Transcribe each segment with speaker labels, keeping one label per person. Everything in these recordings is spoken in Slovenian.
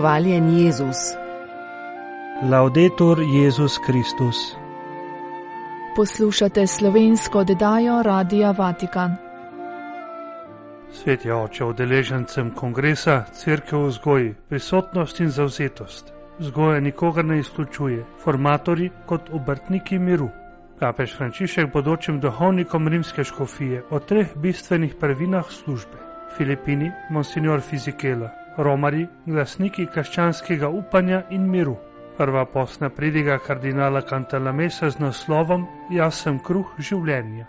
Speaker 1: Hvaljen Jezus.
Speaker 2: Laudetur Jezus Kristus.
Speaker 3: Poslušate slovensko oddajo Radia Vatikan.
Speaker 4: Svet je oče udeležencem kongresa Cerkev v vzgoji, prisotnost in zauzetost. Vzgoja nikogar ne izključuje, formatori kot obrtniki miru. Papež Frančišek bodočim duhovnikom rimske škofije o treh bistvenih prvinah službe: Filipini, Monsignor Fizikela, Romari, glasniki krščanskega upanja in miru. Prva posna pridiga kardinala Cantalamesa z naslovom Jaz sem kruh življenja.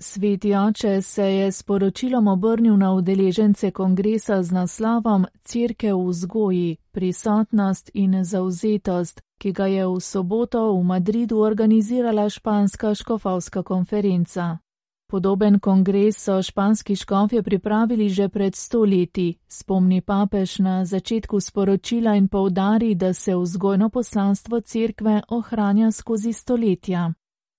Speaker 3: Sveti oče se je s poročilom obrnil na udeležence kongresa z naslovom Cirke v vzgoji, prisotnost in zauzetost, ki ga je v soboto v Madridu organizirala španska škofovska konferenca. Podoben kongres so španski škofje pripravili že pred sto leti, spomni papež na začetku sporočila in povdari, da se vzgojno poslanstvo cerkve ohranja skozi stoletja.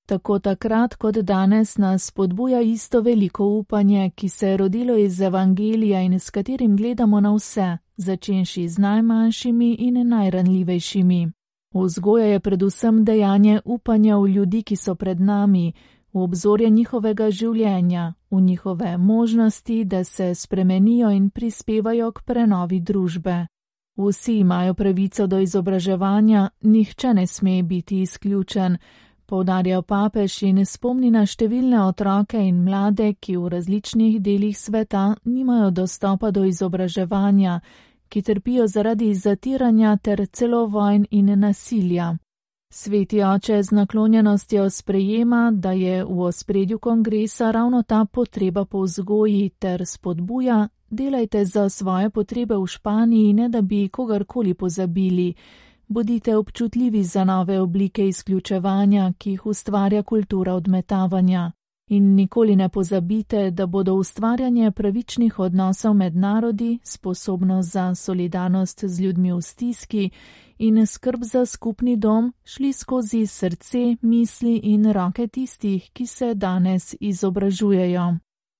Speaker 3: Tako takrat kot danes nas spodbuja isto veliko upanje, ki se je rodilo iz Evangelija in s katerim gledamo na vse, začenši z najmanjšimi in najranljivejšimi. Vzgoja je predvsem dejanje upanja v ljudi, ki so pred nami, v obzorje njihovega življenja, v njihove možnosti, da se spremenijo in prispevajo k prenovi družbe. Vsi imajo pravico do izobraževanja, nihče ne sme biti izključen, povdarja papež in spomni na številne otroke in mlade, ki v različnih delih sveta nimajo dostopa do izobraževanja, ki trpijo zaradi zatiranja ter celo vojn in nasilja. Sveti oče z naklonjenostjo sprejema, da je v ospredju kongresa ravno ta potreba po vzgoji ter spodbuja, delajte za svoje potrebe v Španiji, ne da bi kogarkoli pozabili bodite občutljivi za nove oblike izključevanja, ki jih ustvarja kultura odmetavanja. In nikoli ne pozabite, da bodo ustvarjanje pravičnih odnosov med narodi, sposobnost za solidarnost z ljudmi v stiski in skrb za skupni dom šli skozi srce, misli in roke tistih, ki se danes izobražujejo.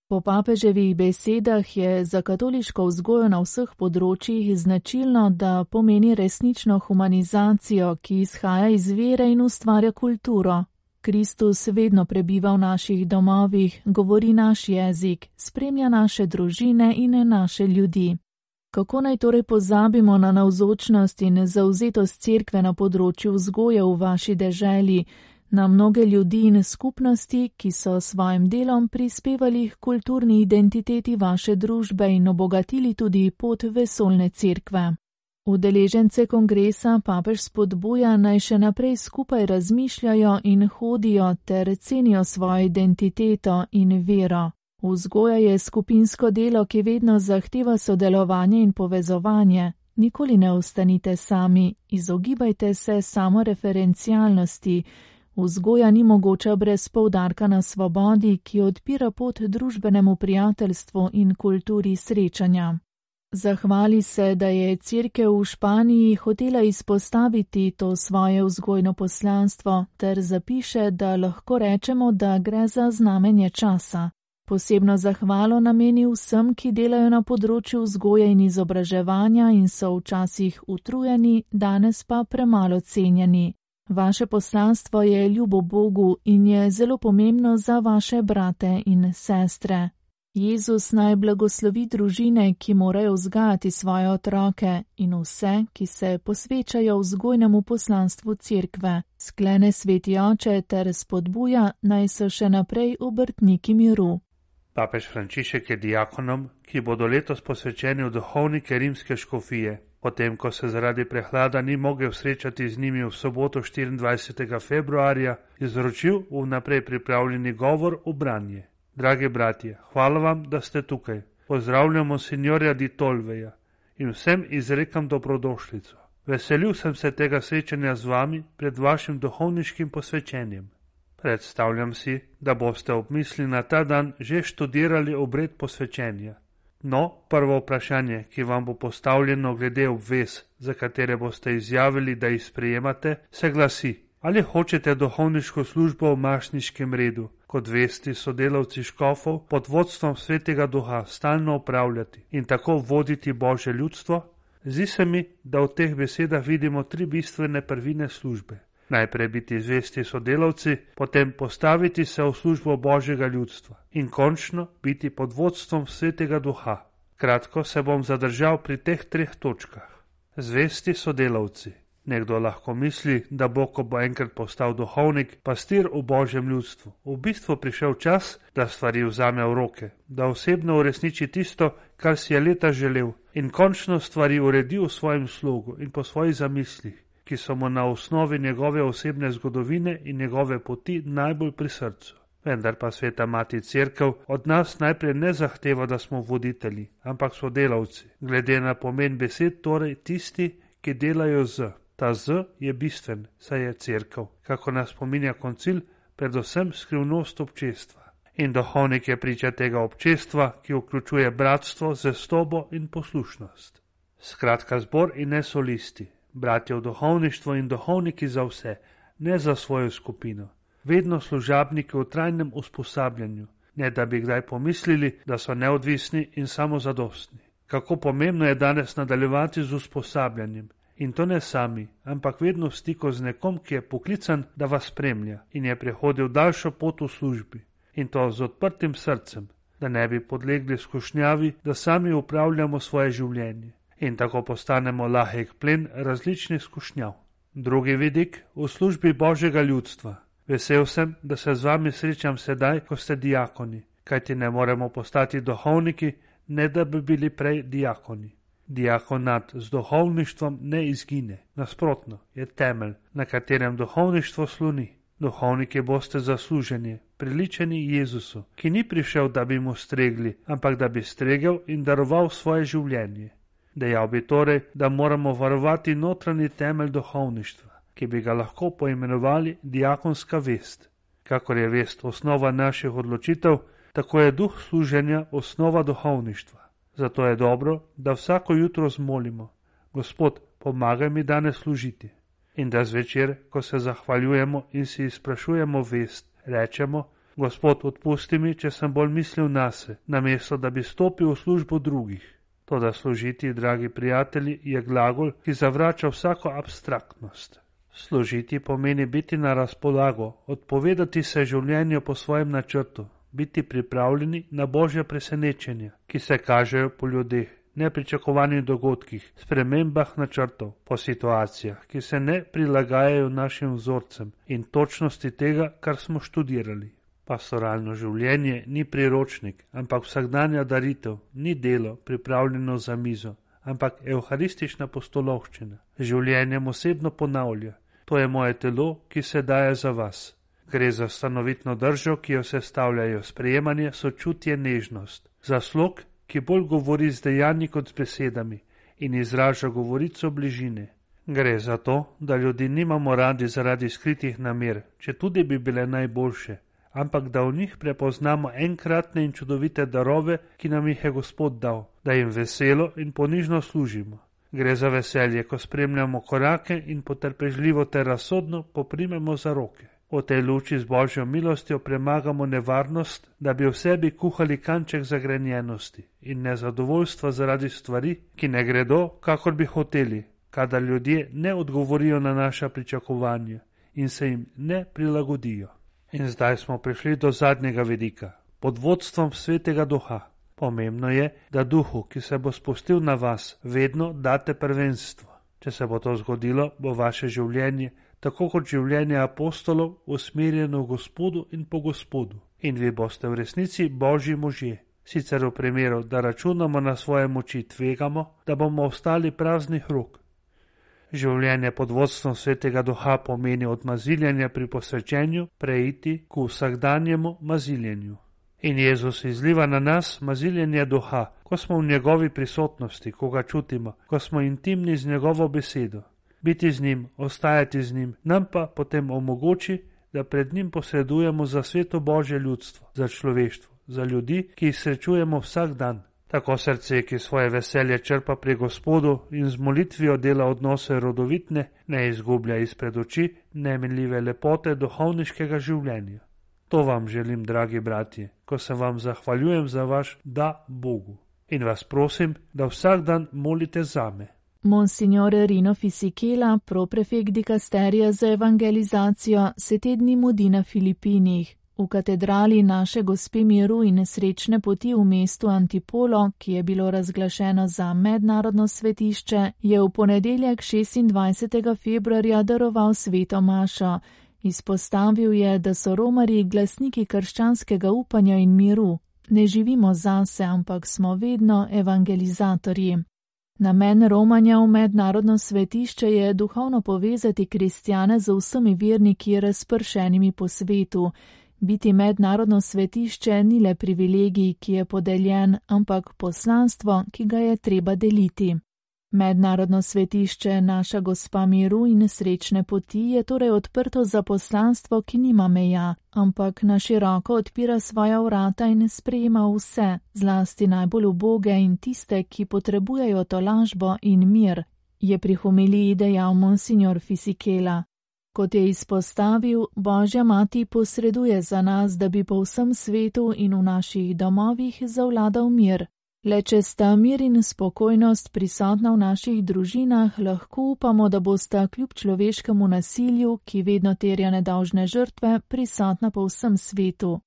Speaker 3: Po papeževih besedah je za katoliško vzgojo na vseh področjih značilno, da pomeni resnično humanizacijo, ki izhaja iz vere in ustvarja kulturo. Kristus vedno prebiva v naših domovih, govori naš jezik, spremlja naše družine in naše ljudi. Kako naj torej pozabimo na navzočnost in zauzetost cerkve na področju vzgoje v vaši deželi? na mnoge ljudi in skupnosti, ki so svojim delom prispevali k kulturni identiteti vaše družbe in obogatili tudi pot vesolne cerkve. Udeležence kongresa papež spodbuja naj še naprej skupaj razmišljajo in hodijo ter cenijo svojo identiteto in vero. Vzgoja je skupinsko delo, ki vedno zahteva sodelovanje in povezovanje. Nikoli ne ostanite sami, izogibajte se samoreferencialnosti, Vzgoja ni mogoča brez poudarka na svobodi, ki odpira pot družbenemu prijateljstvu in kulturi srečanja. Zahvali se, da je crkev v Španiji hotela izpostaviti to svoje vzgojno poslanstvo, ter zapiše, da lahko rečemo, da gre za znamenje časa. Posebno zahvalo nameni vsem, ki delajo na področju vzgoje in izobraževanja in so včasih utrujeni, danes pa premalo cenjeni. Vaše poslanstvo je ljubo Bogu in je zelo pomembno za vaše brate in sestre. Jezus naj blagoslovi družine, ki morajo vzgajati svoje otroke in vse, ki se posvečajo vzgojnemu poslanstvu cerkve, sklene sveti oče ter spodbuja naj so še naprej obrtniki miru.
Speaker 4: Papež Frančišek je diakonom, ki bodo letos posvečeni v duhovnike rimske škofije, Potem, ko se zaradi prehlada ni mogel srečati z njimi v soboto 24. februarja, je zročil vnaprej pripravljeni govor v branje. Dragi bratje, hvala vam, da ste tukaj. Pozdravljamo signorja Di Tolveja in vsem izrekam dobrodošlico. Veselil sem se tega srečanja z vami pred vašim duhovniškim posvečenjem. Predstavljam si, da boste ob misli na ta dan že študirali obred posvečenja. No, prvo vprašanje, ki vam bo postavljeno glede obvez, za katere boste izjavili, da jih sprejemate, se glasi: Ali hočete duhovniško službo v mašniškem redu, kot vesti sodelavci škofov pod vodstvom svetega duha, stalno upravljati in tako voditi božje ljudstvo? Zdi se mi, da v teh besedah vidimo tri bistvene prvine službe. Najprej biti zvesti sodelavci, potem postaviti se v službo Božjega ljudstva in končno biti pod vodstvom svetega duha. Kratko se bom zadržal pri teh treh točkah. Zvesti sodelavci. Nekdo lahko misli, da bo, ko bo enkrat postal duhovnik, pastir v Božjem ljudstvu. V bistvu prišel čas, da stvari vzame v roke, da osebno uresniči tisto, kar si je leta želel in končno stvari uredi v svojem slogu in po svojih zamislih ki so mu na osnovi njegove osebne zgodovine in njegove poti najbolj pri srcu. Vendar pa sveta mati crkv od nas najprej ne zahteva, da smo voditelji, ampak so delavci. Glede na pomen besed, torej tisti, ki delajo z. Ta z je bistven, saj je crkv, kako nas pominja koncil, predvsem skrivnost občestva. In duhovnik je priča tega občestva, ki vključuje bratstvo, zestobo in poslušnost. Skratka, zbor in ne solisti, bratje v duhovništvo in duhovniki za vse, ne za svojo skupino, vedno služabniki v trajnem usposabljanju, ne da bi kdaj pomislili, da so neodvisni in samozadostni. Kako pomembno je danes nadaljevati z usposabljanjem. In to ne sami, ampak vedno v stiku z nekom, ki je poklican, da vas spremlja in je prehodil daljšo pot v službi. In to z odprtim srcem, da ne bi podlegli skušnjavi, da sami upravljamo svoje življenje in tako postanemo lahek plen različnih skušnjav. Drugi vidik v službi Božjega ljudstva. Vesel sem, da se z vami srečam sedaj, ko ste diakoni, kajti ne moremo postati duhovniki, ne da bi bili prej diakoni. Diakonat z duhovništvom ne izgine, nasprotno, je temelj, na katerem duhovništvo sluni. Duhovniki boste zasluženi, priličeni Jezusu, ki ni prišel, da bi mu stregli, ampak da bi stregel in daroval svoje življenje. Dejal bi torej, da moramo varovati notranji temelj duhovništva, ki bi ga lahko poimenovali diakonska vest. Kakor je vest osnova naših odločitev, tako je duh služenja osnova duhovništva. Zato je dobro, da vsako jutro zmolimo: Gospod, pomagaj mi danes služiti. In da zvečer, ko se zahvaljujemo in si izprašujemo vest, rečemo: Gospod, odpusti mi, če sem bolj mislil na se, namesto da bi stopil v službo drugih. Toda služiti, dragi prijatelji, je glagol, ki zavrača vsako abstraktnost. Služiti pomeni biti na razpolago, odpovedati se življenju po svojem načrtu, biti pripravljeni na božje presenečenja, ki se kažejo po ljudeh, nepričakovanih dogodkih, spremembah načrtov, po situacijah, ki se ne prilagajajo našim vzorcem in točnosti tega, kar smo študirali. Pastoralno življenje ni priročnik, ampak vsakdanja daritev, ni delo pripravljeno za mizo, ampak evharistična postolovščina. Življenjem osebno ponavlja: To je moje telo, ki se daje za vas. Gre za stanovitno držo, ki jo sestavljajo sprejemanje, sočutje, nežnost. Za slog, ki bolj govori z dejanji kot z besedami in izraža govorico bližine. Gre za to, da ljudi nimamo radi zaradi skritih namer, če tudi bi bile najboljše ampak da v njih prepoznamo enkratne in čudovite darove, ki nam jih je Gospod dal, da jim veselo in ponižno služimo. Gre za veselje, ko spremljamo korake in potrpežljivo ter razsodno poprimemo za roke. V tej luči z božjo milostjo premagamo nevarnost, da bi v sebi kuhali kanček zagrenjenosti in nezadovoljstva zaradi stvari, ki ne gredo, kakor bi hoteli, kadar ljudje ne odgovorijo na naša pričakovanja in se jim ne prilagodijo. In zdaj smo prišli do zadnjega vidika, pod vodstvom svetega duha. Pomembno je, da duhu, ki se bo spustil na vas, vedno date prvenstvo. Če se bo to zgodilo, bo vaše življenje, tako kot življenje apostolov, usmerjeno v Gospodu in po Gospodu. In vi boste v resnici božji možje. Sicer v primeru, da računamo na svoje moči, tvegamo, da bomo ostali praznih rok, Življenje pod vodstvom svetega duha pomeni od maziljenja pri posvečenju preiti k vsakdanjemu maziljenju. In Jezus izliva na nas maziljenje duha, ko smo v njegovi prisotnosti, ko ga čutimo, ko smo intimni z njegovo besedo. Biti z njim, ostajati z njim, nam pa potem omogoči, da pred njim posredujemo za sveto Božje ljudstvo, za človeštvo, za ljudi, ki jih srečujemo vsak dan. Tako srce, ki svoje veselje črpa pri Gospodu in z molitvijo dela odnose rodovitne, ne izgublja izpred oči nemenljive lepote duhovniškega življenja. To vam želim, dragi bratje, ko se vam zahvaljujem za vaš da Bogu in vas prosim, da vsak dan molite zame.
Speaker 3: Monsignor Rino Fisikela, proprefekt dikasterija za evangelizacijo, se te dni mudi na Filipinih. V katedrali naše gospe miru in nesrečne poti v mestu Antipolo, ki je bilo razglašeno za mednarodno svetišče, je v ponedeljek 26. februarja daroval sveto mašo. Izpostavil je, da so romari glasniki krščanskega upanja in miru. Ne živimo zase, ampak smo vedno evangelizatorji. Namen romanja v mednarodno svetišče je duhovno povezati kristjane z vsemi verniki razpršenimi po svetu. Biti mednarodno svetišče ni le privilegij, ki je podeljen, ampak poslanstvo, ki ga je treba deliti. Mednarodno svetišče naša gospa miru in srečne poti je torej odprto za poslanstvo, ki nima meja, ampak na široko odpira svoja vrata in sprejema vse, zlasti najbolj uboge in tiste, ki potrebujejo tolažbo in mir, je pri homiliji dejal monsignor Fisikela. Kot je izpostavil, Božja mati posreduje za nas, da bi po vsem svetu in v naših domovih zavladal mir. Le če sta mir in spokojnost prisotna v naših družinah, lahko upamo, da bosta kljub človeškemu nasilju, ki vedno terja nedolžne žrtve, prisotna po vsem svetu.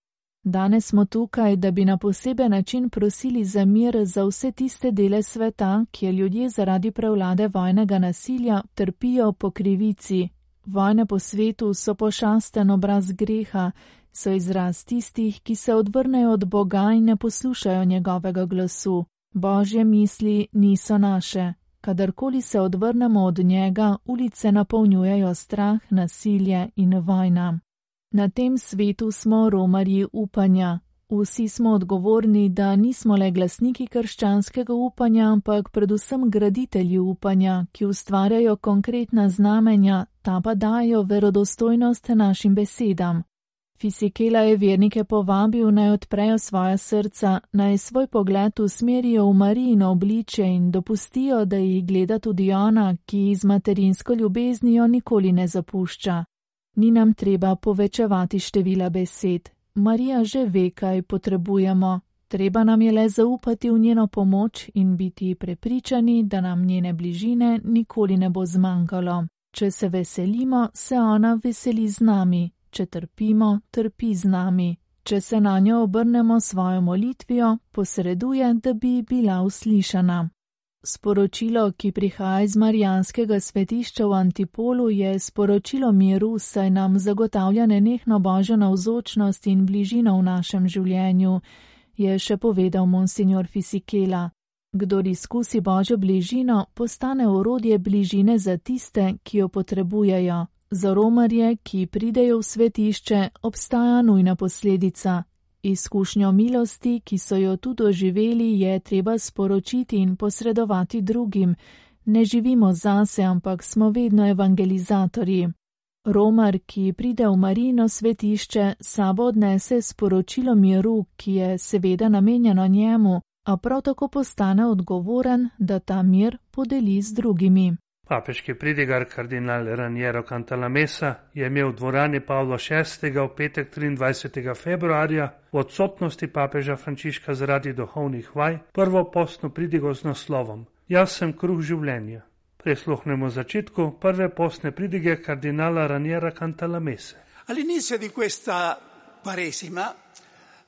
Speaker 3: Danes smo tukaj, da bi na poseben način prosili za mir za vse tiste dele sveta, kjer ljudje zaradi prevlade vojnega nasilja trpijo po krivici, Vojne po svetu so pošasten obraz greha, so izraz tistih, ki se odvrnejo od Boga in ne poslušajo njegovega glasu. Božje misli niso naše. Kadarkoli se odvrnemo od njega, ulice napolnjujejo strah, nasilje in vojna. Na tem svetu smo romarji upanja, Vsi smo odgovorni, da nismo le glasniki krščanskega upanja, ampak predvsem graditelji upanja, ki ustvarjajo konkretna znamenja, ta pa dajo verodostojnost našim besedam. Fisikela je vernike povabil naj odprejo svoja srca, naj svoj pogled usmerijo v Marijino obliče in dopustijo, da jih gleda tudi ona, ki z materinsko ljubeznijo nikoli ne zapušča. Ni nam treba povečevati števila besed, Marija že ve, kaj potrebujemo, treba nam je le zaupati v njeno pomoč in biti prepričani, da nam njene bližine nikoli ne bo zmanjkalo. Če se veselimo, se ona veseli z nami, če trpimo, trpi z nami. Če se na njo obrnemo svojo molitvijo, posreduje, da bi bila uslišana. Sporočilo, ki prihaja iz Marijanskega svetišča v Antipolu, je sporočilo miru, saj nam zagotavlja nenehno božjo navzočnost in bližino v našem življenju, je še povedal monsignor Fisikela. Kdor izkusi božjo bližino, postane orodje bližine za tiste, ki jo potrebujejo. Za romarje, ki pridejo v svetišče, obstaja nujna posledica. Izkušnjo milosti, ki so jo tu doživeli, je treba sporočiti in posredovati drugim. Ne živimo zase, ampak smo vedno evangelizatorji. Romar, ki pride v Marino svetišče, sabo odnese sporočilo miru, ki je seveda namenjeno njemu, a prav tako postane odgovoren, da ta mir podeli z drugimi.
Speaker 4: Papeški pridigar kardinal Raniero Cantalamessa je imel v dvorani Pavla VI. v petek 23. februarja v odsotnosti papeža Frančiška zaradi duhovnih vaj prvo postno pridigo z naslovom Jaz sem kruh življenja. Prisluhnemo začetku prve postne pridige kardinala Raniera Cantalamesse.
Speaker 1: All'inizio di questa Quaresima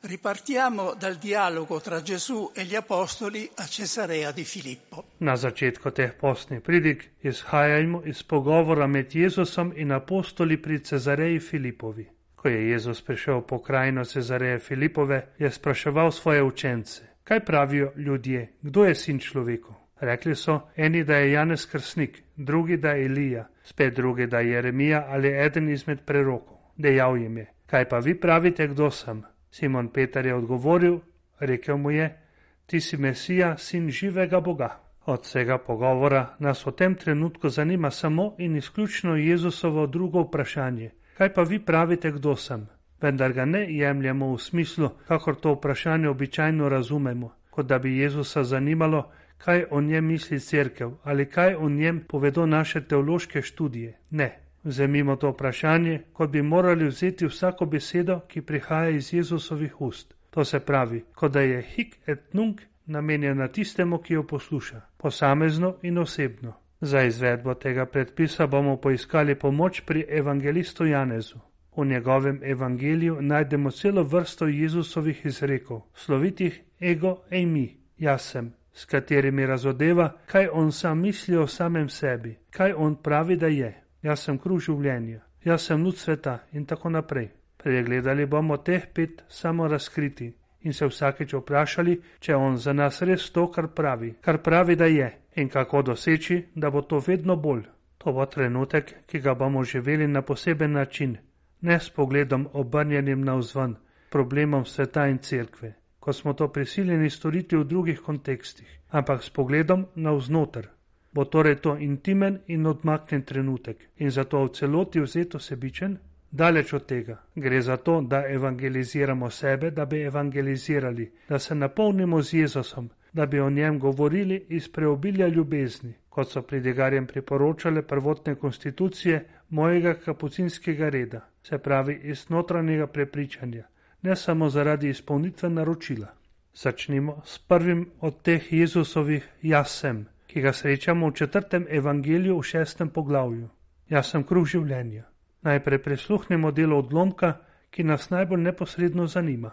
Speaker 1: Ripartiamo dal dialogo tra Gesù e gli apostoli a Cesarea di Filippo.
Speaker 4: Na začetku teh postnih pridig izhajajmo iz pogovora med Jezusom in apostoli pri Cezareji Filipovi. Ko je Jezus prišel po krajino Cezareje Filipove, je spraševal svoje učence: Kaj pravijo ljudje, kdo je sin človeku? Rekli so, eni, da je Janez Krsnik, drugi, da je Elija, spet drugi, da je Jeremija ali eden izmed prerokov. Dejal jim je: Kaj pa vi pravite, kdo sem? Simon Peter je odgovoril, rekel mu je: Ti si Mesija, sin živega Boga. Od vsega pogovora nas v tem trenutku zanima samo in izključno Jezusovo drugo vprašanje: Kaj pa vi pravite, kdo sem? Vendar ga ne jemljemo v smislu, kakor to vprašanje običajno razumemo, kot da bi Jezusa zanimalo, kaj o njem misli crkev ali kaj o njem povedo naše teološke študije. Ne, Vzemimo to vprašanje, kot bi morali vzeti vsako besedo, ki prihaja iz Jezusovih ust. To se pravi, kot da je hik et nunk namenjena tistemu, ki jo posluša, posamezno in osebno. Za izvedbo tega predpisa bomo poiskali pomoč pri evangelistu Janezu. V njegovem evangeliju najdemo celo vrsto Jezusovih izrekov, slovitih ego in mi, jaz sem, s katerimi razodeva, kaj on sam misli o samem sebi, kaj on pravi, da je. Jaz sem kruh življenja, jaz sem luč sveta in tako naprej. Pregledali bomo teh pet samo razkriti in se vsakeč vprašali, če on za nas res to, kar pravi, kar pravi, da je in kako doseči, da bo to vedno bolj. To bo trenutek, ki ga bomo živeli na poseben način, ne s pogledom obrnjenim na vzven, problemom sveta in cerkve, kot smo to prisiljeni storiti v drugih kontekstih, ampak s pogledom na vznoter. Bo torej to intimen in odmaknen trenutek in zato v celoti vzeto sebičen? Daleč od tega. Gre za to, da evangeliziramo sebe, da bi evangelizirali, da se napolnimo z Jezusom, da bi o njem govorili iz preobilja ljubezni, kot so pridigarjem priporočale prvotne konstitucije mojega kapucinskega reda, se pravi iz notranjega prepričanja, ne samo zaradi izpolnitve naročila. Začnimo s prvim od teh Jezusovih jaz sem, ki ga srečamo v četrtem evangeliju v šestem poglavju. Jaz sem kruh življenja. Najprej prisluhnemo delo odlomka, ki nas najbolj neposredno zanima.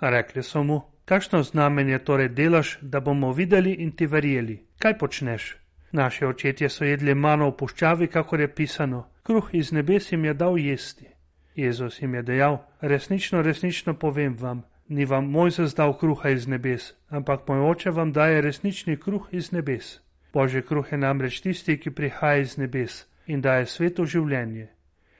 Speaker 4: Rekli so mu, kakšno znamenje torej delaš, da bomo videli in ti verjeli. Kaj počneš? Naši očetje so jedli mano v puščavi, kako je pisano, kruh iz nebes jim je dal jesti. Jezus jim je dejal, resnično, resnično povem vam, ni vam Mojzes dal kruha iz nebes, ampak moj oče vam daje resnični kruh iz nebes. Božji kruh je namreč tisti, ki prihaja iz nebes in daje svetu življenje.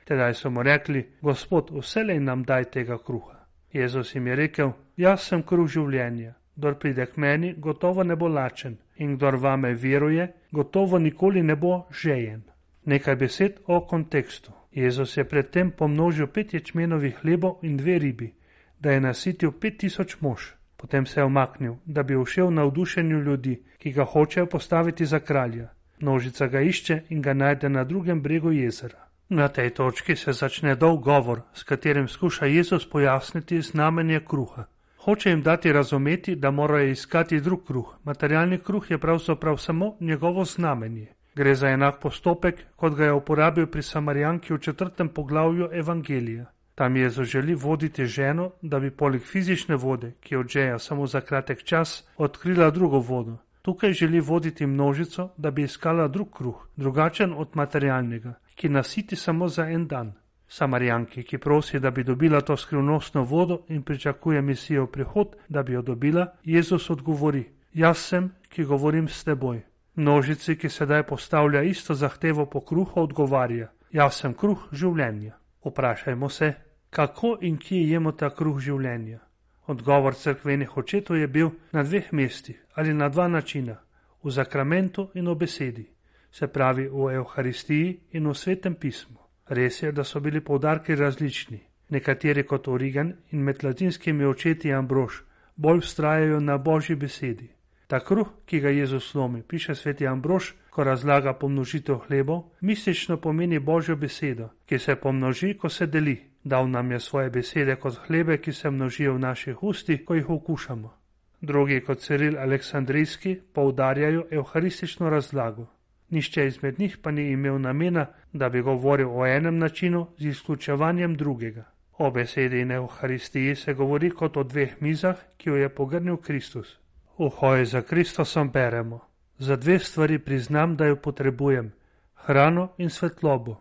Speaker 4: Tedaj so mu rekli, Gospod, vselej nam daj tega kruha. Jezus jim je rekel, jaz sem kruh življenja. Kdor pride k meni, gotovo ne bo lačen in kdor vame veruje, gotovo nikoli ne bo žejen. Nekaj besed o kontekstu. Jezus je predtem pomnožil pet ječmenovih hlebov in dve ribi, da je nasitil pet tisoč mož. Potem se je omaknil, da bi všel na vdušenju ljudi, ki ga hočejo postaviti za kralja. Množica ga išče in ga najde na drugem bregu jezera. Na tej točki se začne dolg govor, s katerim skuša Jezus pojasniti znamenje kruha. Hoče jim dati razumeti, da morajo iskati drug kruh. Materialni kruh je pravzaprav samo njegovo znamenje. Gre za enak postopek, kot ga je uporabil pri Samarijanki v četrtem poglavju Evangelija. Tam Jezus želi voditi ženo, da bi poleg fizične vode, ki odžeja samo za kratek čas, odkrila drugo vodo. Tukaj želi voditi množico, da bi iskala drug kruh, drugačen od materialnega, ki nasiti samo za en dan. Samarijanki, ki prosi, da bi dobila to skrivnostno vodo in pričakuje misijo prihod, da bi jo dobila, Jezus odgovori: Jaz sem, ki govorim s teboj. Množici, ki sedaj postavlja isto zahtevo po kruhu, odgovarja: Jaz sem kruh življenja. Vprašajmo se, kako in kje jemo ta kruh življenja. Odgovor crkvenih očetov je bil na dveh mestih ali na dva načina: v zakramentu in v besedi se pravi v Evharistiji in v svetem pismu. Res je, da so bili povdarki različni. Nekateri kot Origen in med latinskimi očeti Ambrož bolj vztrajajo na božji besedi. Ta kruh, ki ga Jezus slomi, piše sveti Ambrož, ko razlaga pomnožitev hlebov, mistično pomeni božjo besedo, ki se pomnoži, ko se deli. Dal nam je svoje besede kot hlebe, ki se množijo v naših ustih, ko jih okušamo. Drugi kot Ciril Aleksandrijski poudarjajo evharistično razlago. Nišče izmed njih pa ni imel namena, da bi govoril o enem načinu z izključevanjem drugega. O besedi in Euharistiji se govori kot o dveh mizah, ki jo je pogrnil Kristus. V hoji za Kristusom beremo: Za dve stvari priznam, da jo potrebujem: hrano in svetlobo.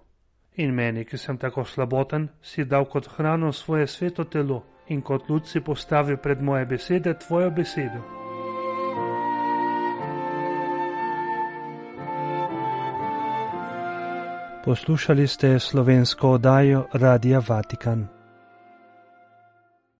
Speaker 4: In meni, ki sem tako slaboten, si dal kot hrano svoje sveto telo in kot luč si postavil pred moje besede tvojo besedo.
Speaker 2: Poslušali ste slovensko oddajo Radia Vatikan.